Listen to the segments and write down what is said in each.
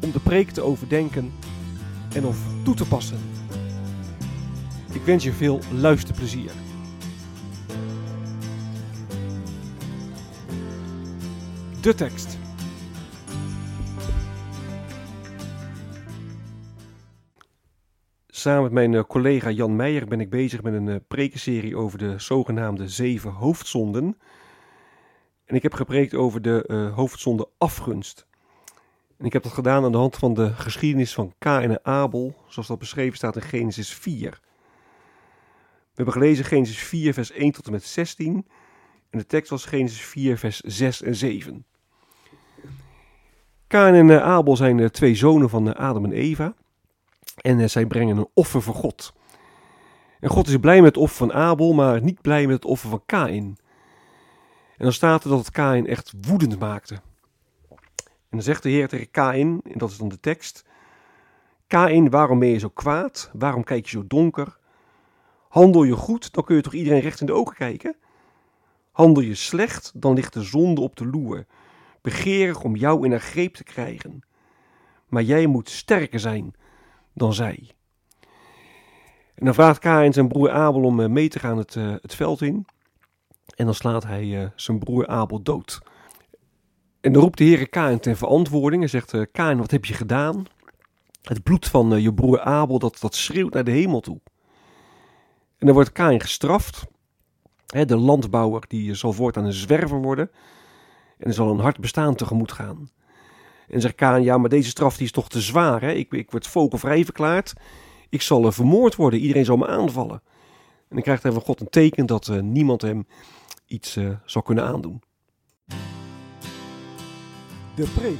om de preek te overdenken en of toe te passen. Ik wens je veel luisterplezier. De tekst. Samen met mijn eh, collega Jan Meijer ben ik bezig met een eh, prekenserie over de zogenaamde zeven hoofdzonden. En ik heb gepreekt over de uh, hoofdzonde afgunst. En ik heb dat gedaan aan de hand van de geschiedenis van Kain en Abel, zoals dat beschreven staat in Genesis 4. We hebben gelezen Genesis 4, vers 1 tot en met 16. En de tekst was Genesis 4, vers 6 en 7. Kain en Abel zijn de twee zonen van Adam en Eva. En zij brengen een offer voor God. En God is blij met het offer van Abel, maar niet blij met het offer van Kain. En dan staat er dat het Kain echt woedend maakte. En dan zegt de Heer tegen Kain, en dat is dan de tekst: Kain, waarom ben je zo kwaad? Waarom kijk je zo donker? Handel je goed, dan kun je toch iedereen recht in de ogen kijken? Handel je slecht, dan ligt de zonde op de loer, begeerig om jou in haar greep te krijgen. Maar jij moet sterker zijn dan zij. En dan vraagt Kain zijn broer Abel om eh, mee te gaan het, uh, het veld in. En dan slaat hij uh, zijn broer Abel dood. En dan roept de Heer Kain ten verantwoording en zegt: uh, Kain, wat heb je gedaan? Het bloed van je broer Abel, dat, dat schreeuwt naar de hemel toe. En dan wordt Kain gestraft. De landbouwer die zal voortaan een zwerver worden. En zal een hard bestaan tegemoet gaan. En zegt Kaan, ja, maar deze straf die is toch te zwaar. Hè? Ik, ik word vogelvrij verklaard. Ik zal vermoord worden. Iedereen zal me aanvallen. En dan krijgt hij van God een teken dat niemand hem iets zal kunnen aandoen. De preek.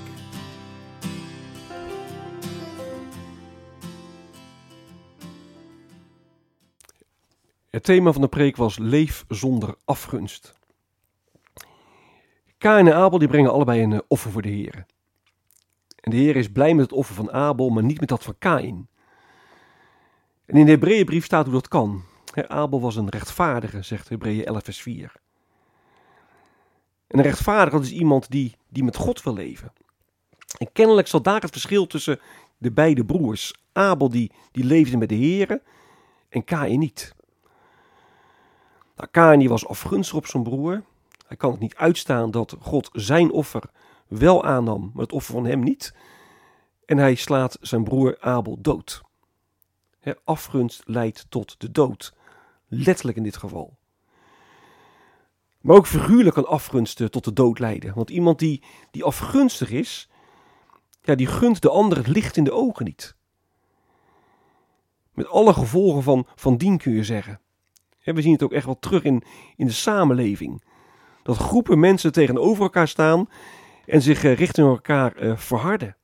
Het thema van de preek was leef zonder afgunst. Kaan en Abel die brengen allebei een offer voor de Heer. En de Heer is blij met het offer van Abel, maar niet met dat van Kain. En in de Hebreeënbrief staat hoe dat kan. Abel was een rechtvaardige, zegt Hebreeën 11 vers 4. En een rechtvaardige is iemand die, die met God wil leven. En kennelijk zal daar het verschil tussen de beide broers. Abel die, die leefde met de Heer en Kain niet. Nou, was afgunstig op zijn broer. Hij kan het niet uitstaan dat God zijn offer wel aannam, maar het offer van hem niet. En hij slaat zijn broer Abel dood. He, afgunst leidt tot de dood. Letterlijk in dit geval. Maar ook figuurlijk kan afgunst tot de dood leiden. Want iemand die, die afgunstig is, ja, die gunt de ander het licht in de ogen niet. Met alle gevolgen van, van dien kun je zeggen. we zien het ook echt wel terug in, in de samenleving. Dat groepen mensen tegenover elkaar staan en zich eh, richting elkaar eh, verharden.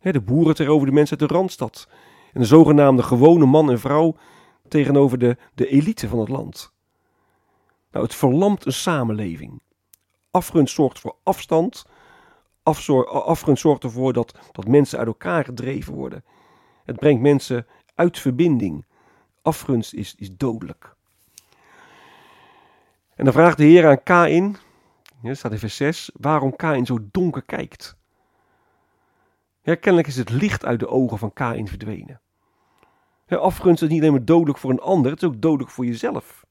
de boeren tegenover de mensen uit de Randstad. En de zogenaamde gewone man en vrouw tegenover de, de elite van het land. Nou, het verlamt een samenleving. Afgunst zorgt voor afstand. afgunst zorgt ervoor dat, dat mensen uit elkaar gedreven worden. Het brengt mensen uit verbinding. Afgunst is, is dodelijk. En dan vraagt de Heer aan Kain, ja, staat in vers 6, waarom Kain zo donker kijkt. Ja, kennelijk is het licht uit de ogen van Kain verdwenen. Ja, afgunst is niet alleen maar dodelijk voor een ander, het is ook dodelijk voor jezelf.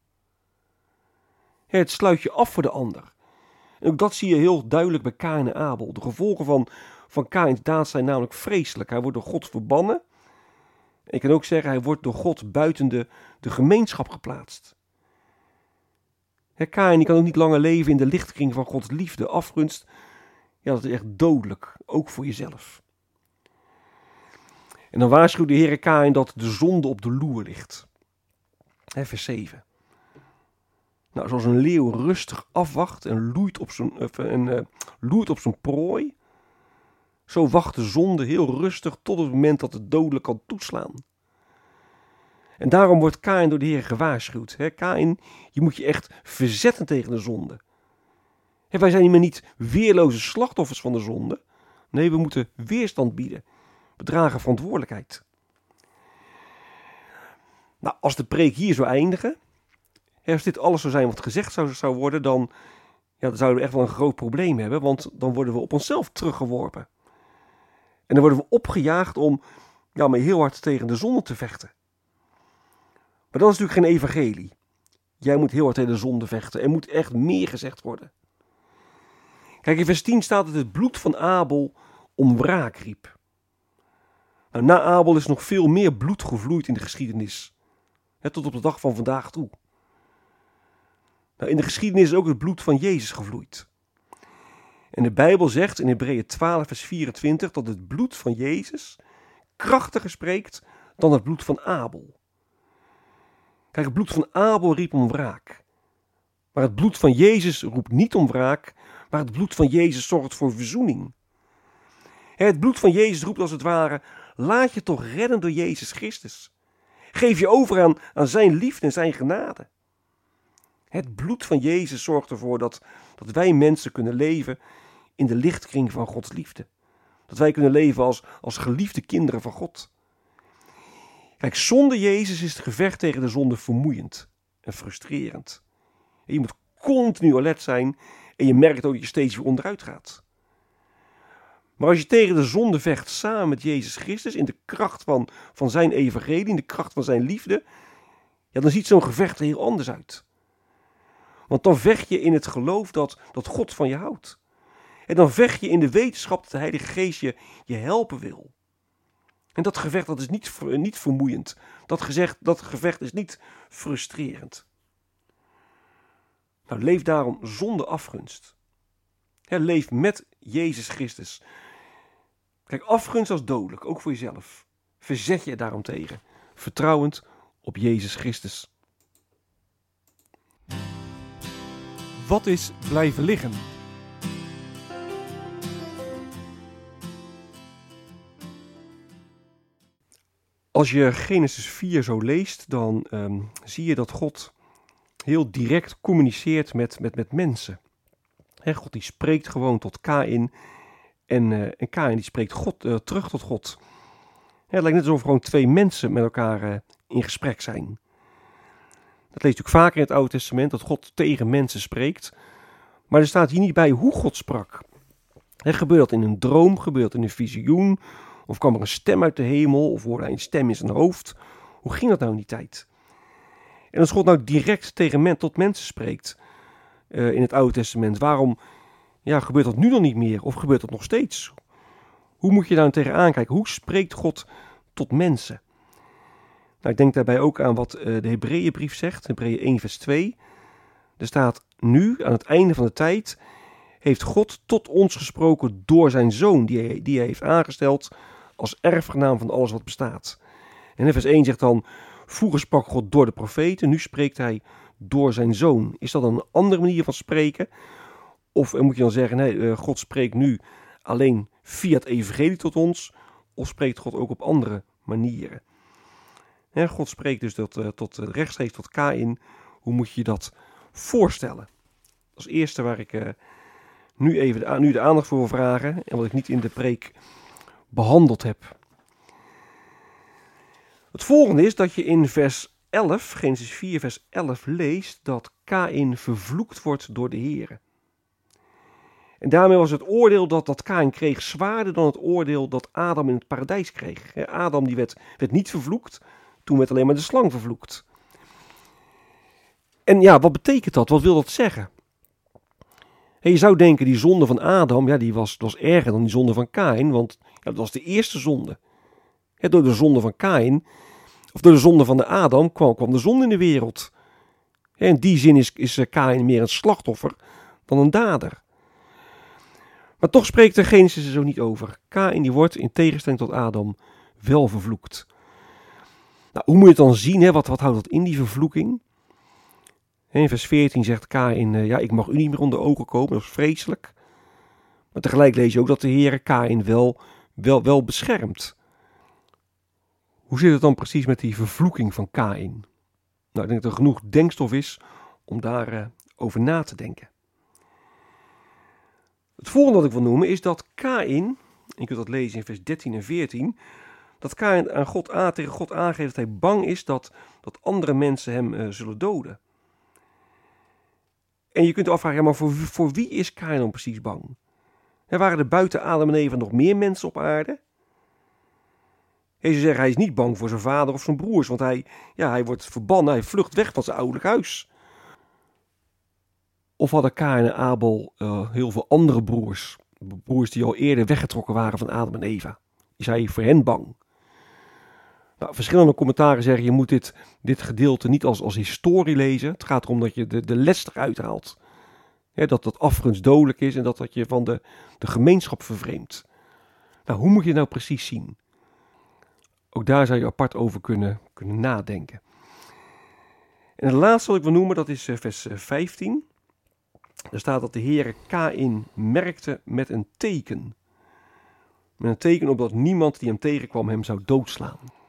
Het sluit je af voor de ander. En ook dat zie je heel duidelijk bij Kain en Abel. De gevolgen van, van Kains daad zijn namelijk vreselijk. Hij wordt door God verbannen. Ik kan ook zeggen, hij wordt door God buiten de, de gemeenschap geplaatst. Kain die kan ook niet langer leven in de lichtkring van Gods liefde. Afgunst, ja, dat is echt dodelijk, ook voor jezelf. En dan waarschuwt de Heer Kain dat de zonde op de loer ligt. vers 7. Nou, zoals een leeuw rustig afwacht en loeit op zijn, en, uh, loert op zijn prooi, zo wacht de zonde heel rustig tot het moment dat het dodelijk kan toeslaan. En daarom wordt Kain door de Heer gewaarschuwd. Hè? Kain, je moet je echt verzetten tegen de zonde. Hè, wij zijn meer niet weerloze slachtoffers van de zonde. Nee, we moeten weerstand bieden. We dragen verantwoordelijkheid. Nou, als de preek hier zou eindigen, als dit alles zou zijn wat gezegd zou, zou worden, dan, ja, dan zouden we echt wel een groot probleem hebben, want dan worden we op onszelf teruggeworpen. En dan worden we opgejaagd om ja, maar heel hard tegen de zonde te vechten. Maar dat is natuurlijk geen evangelie. Jij moet heel hard tegen de zonde vechten. Er moet echt meer gezegd worden. Kijk, in vers 10 staat dat het bloed van Abel om wraak riep. Nou, na Abel is nog veel meer bloed gevloeid in de geschiedenis. tot op de dag van vandaag toe. Nou, in de geschiedenis is ook het bloed van Jezus gevloeid. En de Bijbel zegt in Hebreeën 12, vers 24 dat het bloed van Jezus krachtiger spreekt dan het bloed van Abel. Kijk, het bloed van Abel riep om wraak. Maar het bloed van Jezus roept niet om wraak, maar het bloed van Jezus zorgt voor verzoening. Het bloed van Jezus roept als het ware: laat je toch redden door Jezus Christus. Geef je over aan, aan zijn liefde en zijn genade. Het bloed van Jezus zorgt ervoor dat, dat wij mensen kunnen leven in de lichtkring van Gods liefde. Dat wij kunnen leven als, als geliefde kinderen van God. Kijk, zonder Jezus is het gevecht tegen de zonde vermoeiend en frustrerend. je moet continu alert zijn en je merkt ook dat je steeds weer onderuit gaat. Maar als je tegen de zonde vecht samen met Jezus Christus in de kracht van, van zijn evangelie, in de kracht van zijn liefde, ja, dan ziet zo'n gevecht er heel anders uit. Want dan vecht je in het geloof dat, dat God van je houdt. En dan vecht je in de wetenschap dat de Heilige Geest je, je helpen wil. En dat gevecht dat is niet, niet vermoeiend. Dat, gezegd, dat gevecht is niet frustrerend. Nou, leef daarom zonder afgunst. leef met Jezus Christus. Kijk, afgunst als dodelijk, ook voor jezelf. Verzet je daarom tegen, vertrouwend op Jezus Christus. Wat is blijven liggen? Als je Genesis 4 zo leest, dan ehm, zie je dat God heel direct communiceert met, met, met mensen. God die spreekt gewoon tot Kain en, uh, en Kain die spreekt God, uh, terug tot God. het lijkt net alsof gewoon twee mensen met elkaar uh, in gesprek zijn. Dat leest natuurlijk vaker in het Oude Testament, dat God tegen mensen spreekt. Maar er staat hier niet bij hoe God sprak. Het gebeurt in een droom, gebeurt in een visioen, of kwam er een stem uit de hemel? Of hoorde hij een stem in zijn hoofd? Hoe ging dat nou in die tijd? En als God nou direct tegen men, tot mensen spreekt uh, in het Oude Testament, waarom ja, gebeurt dat nu dan niet meer? Of gebeurt dat nog steeds? Hoe moet je daar nou tegenaan kijken? Hoe spreekt God tot mensen? Nou, ik denk daarbij ook aan wat uh, de Hebreeënbrief zegt, Hebreeën 1 vers 2. Er staat nu, aan het einde van de tijd, heeft God tot ons gesproken door zijn zoon, die hij, die heeft aangesteld als erfgenaam van alles wat bestaat. En vers 1 zegt dan, vroeger sprak God door de profeten, nu spreekt hij door zijn zoon. Is dat een andere manier van spreken? Of moet je dan zeggen, nee, eh, God spreekt nu alleen via het evangelie tot ons, of spreekt God ook op andere manieren? God spreekt dus tot, uh, tot uh, rechtstreeks tot Kain. Hoe moet je dat voorstellen? Als eerste waar ik nu even de, nu de aandacht voor wil vragen en wat ik niet in de preek behandeld heb. Het volgende is dat je in vers 11, Genesis 4, vers 11 leest dat Kain vervloekt wordt door de Heer. En daarmee was het oordeel dat, dat Kain kreeg zwaarder dan het oordeel dat Adam in het paradijs kreeg. Adam die werd, werd niet vervloekt, toen werd alleen maar de slang vervloekt. En ja, wat betekent dat? Wat wil dat zeggen? En je zou denken, die zonde van Adam, ja, die was, was erger dan die zonde van Kain, want ja, dat was de eerste zonde. Door de zonde van Kain, of door de zonde van de Adam, kwam, kwam de zonde in de wereld. In die zin is, is eh, Kain meer een slachtoffer dan een dader. Maar toch spreekt de Genesis er zo niet over. Kain die wordt in tegenstelling tot Adam wel vervloekt. Nou, hoe moet je het dan zien? Hè? Wat, wat houdt dat in, die vervloeking? In vers 14 zegt Kain, uh, ja, ik mag u niet meer onder ogen komen, dat is vreselijk. Maar tegelijk lees je ook dat de Heer Kain wel, wel, wel beschermt. Hoe zit het dan precies met die vervloeking van Kain? Nou, ik denk dat er genoeg denkstof is om daarover uh, over na te denken. Het volgende wat ik wil noemen is dat Kain, je kunt dat lezen in vers 13 en 14, dat Kain aan God, aan, tegen God aangeeft dat hij bang is dat, dat andere mensen hem uh, zullen doden. En je kunt afvragen, maar voor, voor wie is Kain dan precies bang? Er waren er buiten Adam en Eva nog meer mensen op aarde? Ze zeggen, hij is niet bang voor zijn vader of zijn broers, want hij, ja, hij wordt verbannen, hij vlucht weg van zijn ouderlijk huis. Of hadden Kain en Abel uh, heel veel andere broers, broers die al eerder weggetrokken waren van Adam en Eva? Is hij voor hen bang? Nou, verschillende commentaren zeggen je moet dit, dit gedeelte niet als, als historie lezen. Het gaat erom dat je de, de les eruit haalt. dat dat afgunst dodelijk is en dat dat je van de, de gemeenschap vervreemdt. Nou, hoe moet je nou precies zien? Ook daar zou je apart over kunnen, kunnen nadenken. En het laatste wat ik wil noemen, dat is eh, vers 15. Er staat dat de Heere Kain merkte met een teken. Met een teken opdat niemand die hem tegenkwam hem zou doodslaan.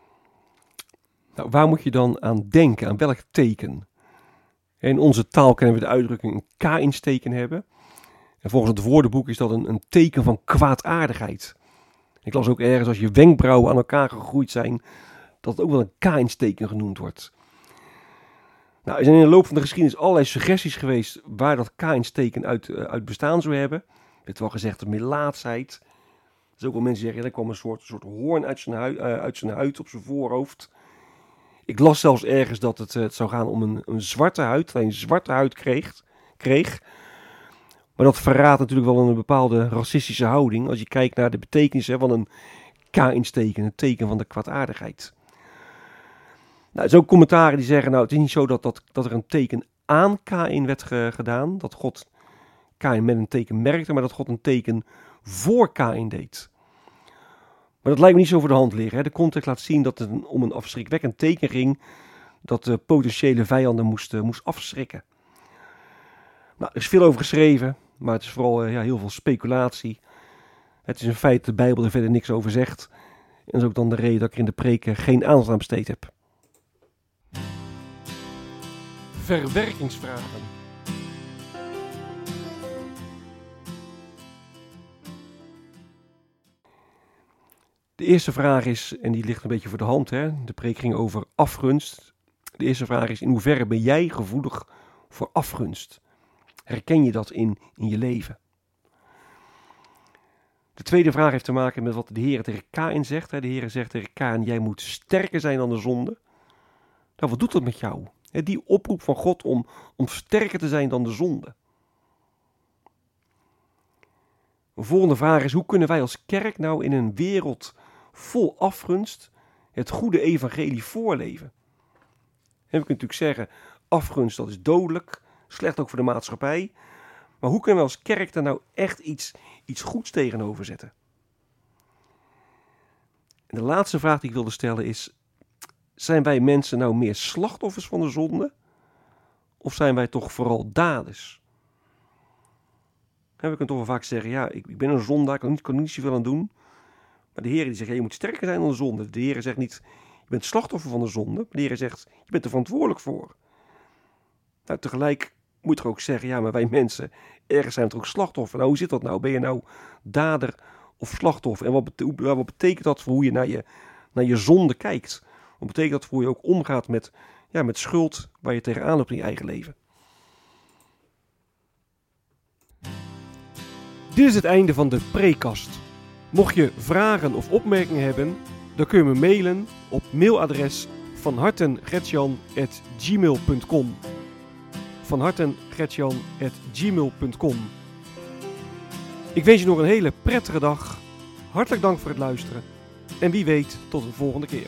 Nou, waar moet je dan aan denken? Aan welk teken? In onze taal kennen we de uitdrukking een Kaïnsteken hebben. En volgens het woordenboek is dat een, een teken van kwaadaardigheid. Ik las ook ergens als je wenkbrauwen aan elkaar gegroeid zijn, dat het ook wel een Kaïnsteken genoemd wordt. Nou, er zijn in de loop van de geschiedenis allerlei suggesties geweest waar dat Kaïnsteken uit, uh, uit bestaan zou hebben. Er werd wel gezegd de melaatsheid. Er zijn ook wel mensen die zeggen, ja, er kwam een soort, soort hoorn uit zijn, uh, uit zijn huid op zijn voorhoofd. Ik las zelfs ergens dat het, eh, het zou gaan om een, een zwarte huid, dat hij een zwarte huid kreeg, kreeg. Maar dat verraadt natuurlijk wel een bepaalde racistische houding. Als je kijkt naar de betekenis van een K-insteken, een teken van de kwaadaardigheid. Nou, ook commentaren die zeggen, nou het is niet zo dat, dat, dat er een teken aan Kain werd ge, gedaan. Dat God Kain met een teken merkte, maar dat God een teken voor Kain deed. Maar dat lijkt me niet zo voor de hand liggen. Hè. De context laat zien dat het om een afschrikwekkend teken ging dat de potentiële vijanden moesten moest afschrikken. Nou, er is veel over geschreven, maar het is vooral ja, heel veel speculatie. Het is een feit de Bijbel er verder niks over zegt. En dat is ook dan de reden dat ik in de preken geen aandacht aan besteed heb. Verwerkingsvragen. De eerste vraag is, en die ligt een beetje voor de hand, hè? de preek ging over afgunst. De eerste vraag is, in hoeverre ben jij gevoelig voor afgunst? Herken je dat in, in je leven? De tweede vraag heeft te maken met wat de Heer tegen Kain zegt. De Heer zegt tegen Kain, jij moet sterker zijn dan de zonde. Nou, wat doet dat met jou? Die oproep van God om, om sterker te zijn dan de zonde. Een volgende vraag is, hoe kunnen wij als kerk nou in een wereld vol afgunst het goede evangelie voorleven? En we kunnen natuurlijk zeggen, afgunst dat is dodelijk, slecht ook voor de maatschappij. Maar hoe kunnen we als kerk daar nou echt iets, iets goeds tegenover zetten? En de laatste vraag die ik wilde stellen is, zijn wij mensen nou meer slachtoffers van de zonde? Of zijn wij toch vooral daders? En we kunnen toch wel vaak zeggen, ja, ik, ik ben een zondaar, ik kan, niet, kan niet aan doen. Maar de Heer die zegt, je moet sterker zijn dan de zonde. De Heer zegt niet, je bent slachtoffer van de zonde. De Heer zegt, je bent er verantwoordelijk voor. Nou, tegelijk moet je ook zeggen, ja, maar wij mensen, ergens zijn we ook slachtoffer. Nou, hoe zit dat nou? Ben je nou dader of slachtoffer? En wat, wat betekent dat voor hoe je naar je, naar je zonde kijkt? Wat betekent dat voor hoe je ook omgaat met, ja, met schuld waar je tegenaan loopt in je eigen leven? Dit is het einde van de prekast. Mocht je vragen of opmerkingen hebben, dan kun je me mailen op mailadres van hartengretjan.gmail.com van hartengretjan.gmail.com Ik wens je nog een hele prettige dag. Hartelijk dank voor het luisteren. En wie weet, tot een volgende keer.